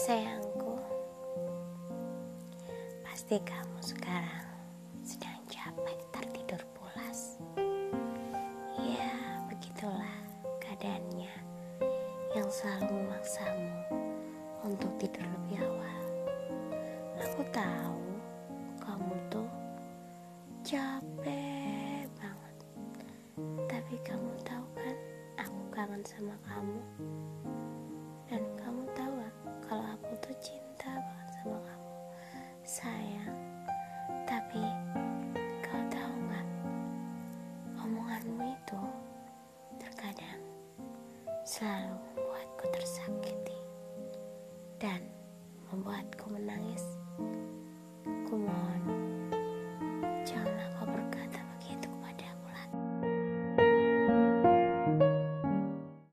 sayangku, pasti kamu sekarang sedang capek tertidur pulas. Ya, begitulah keadaannya yang selalu memaksamu untuk tidur lebih awal. Aku tahu kamu tuh capek banget. Tapi kamu tahu kan, aku kangen sama kamu. Sayang. Tapi kau tahu gak, omonganmu itu terkadang selalu membuatku tersakiti dan membuatku menangis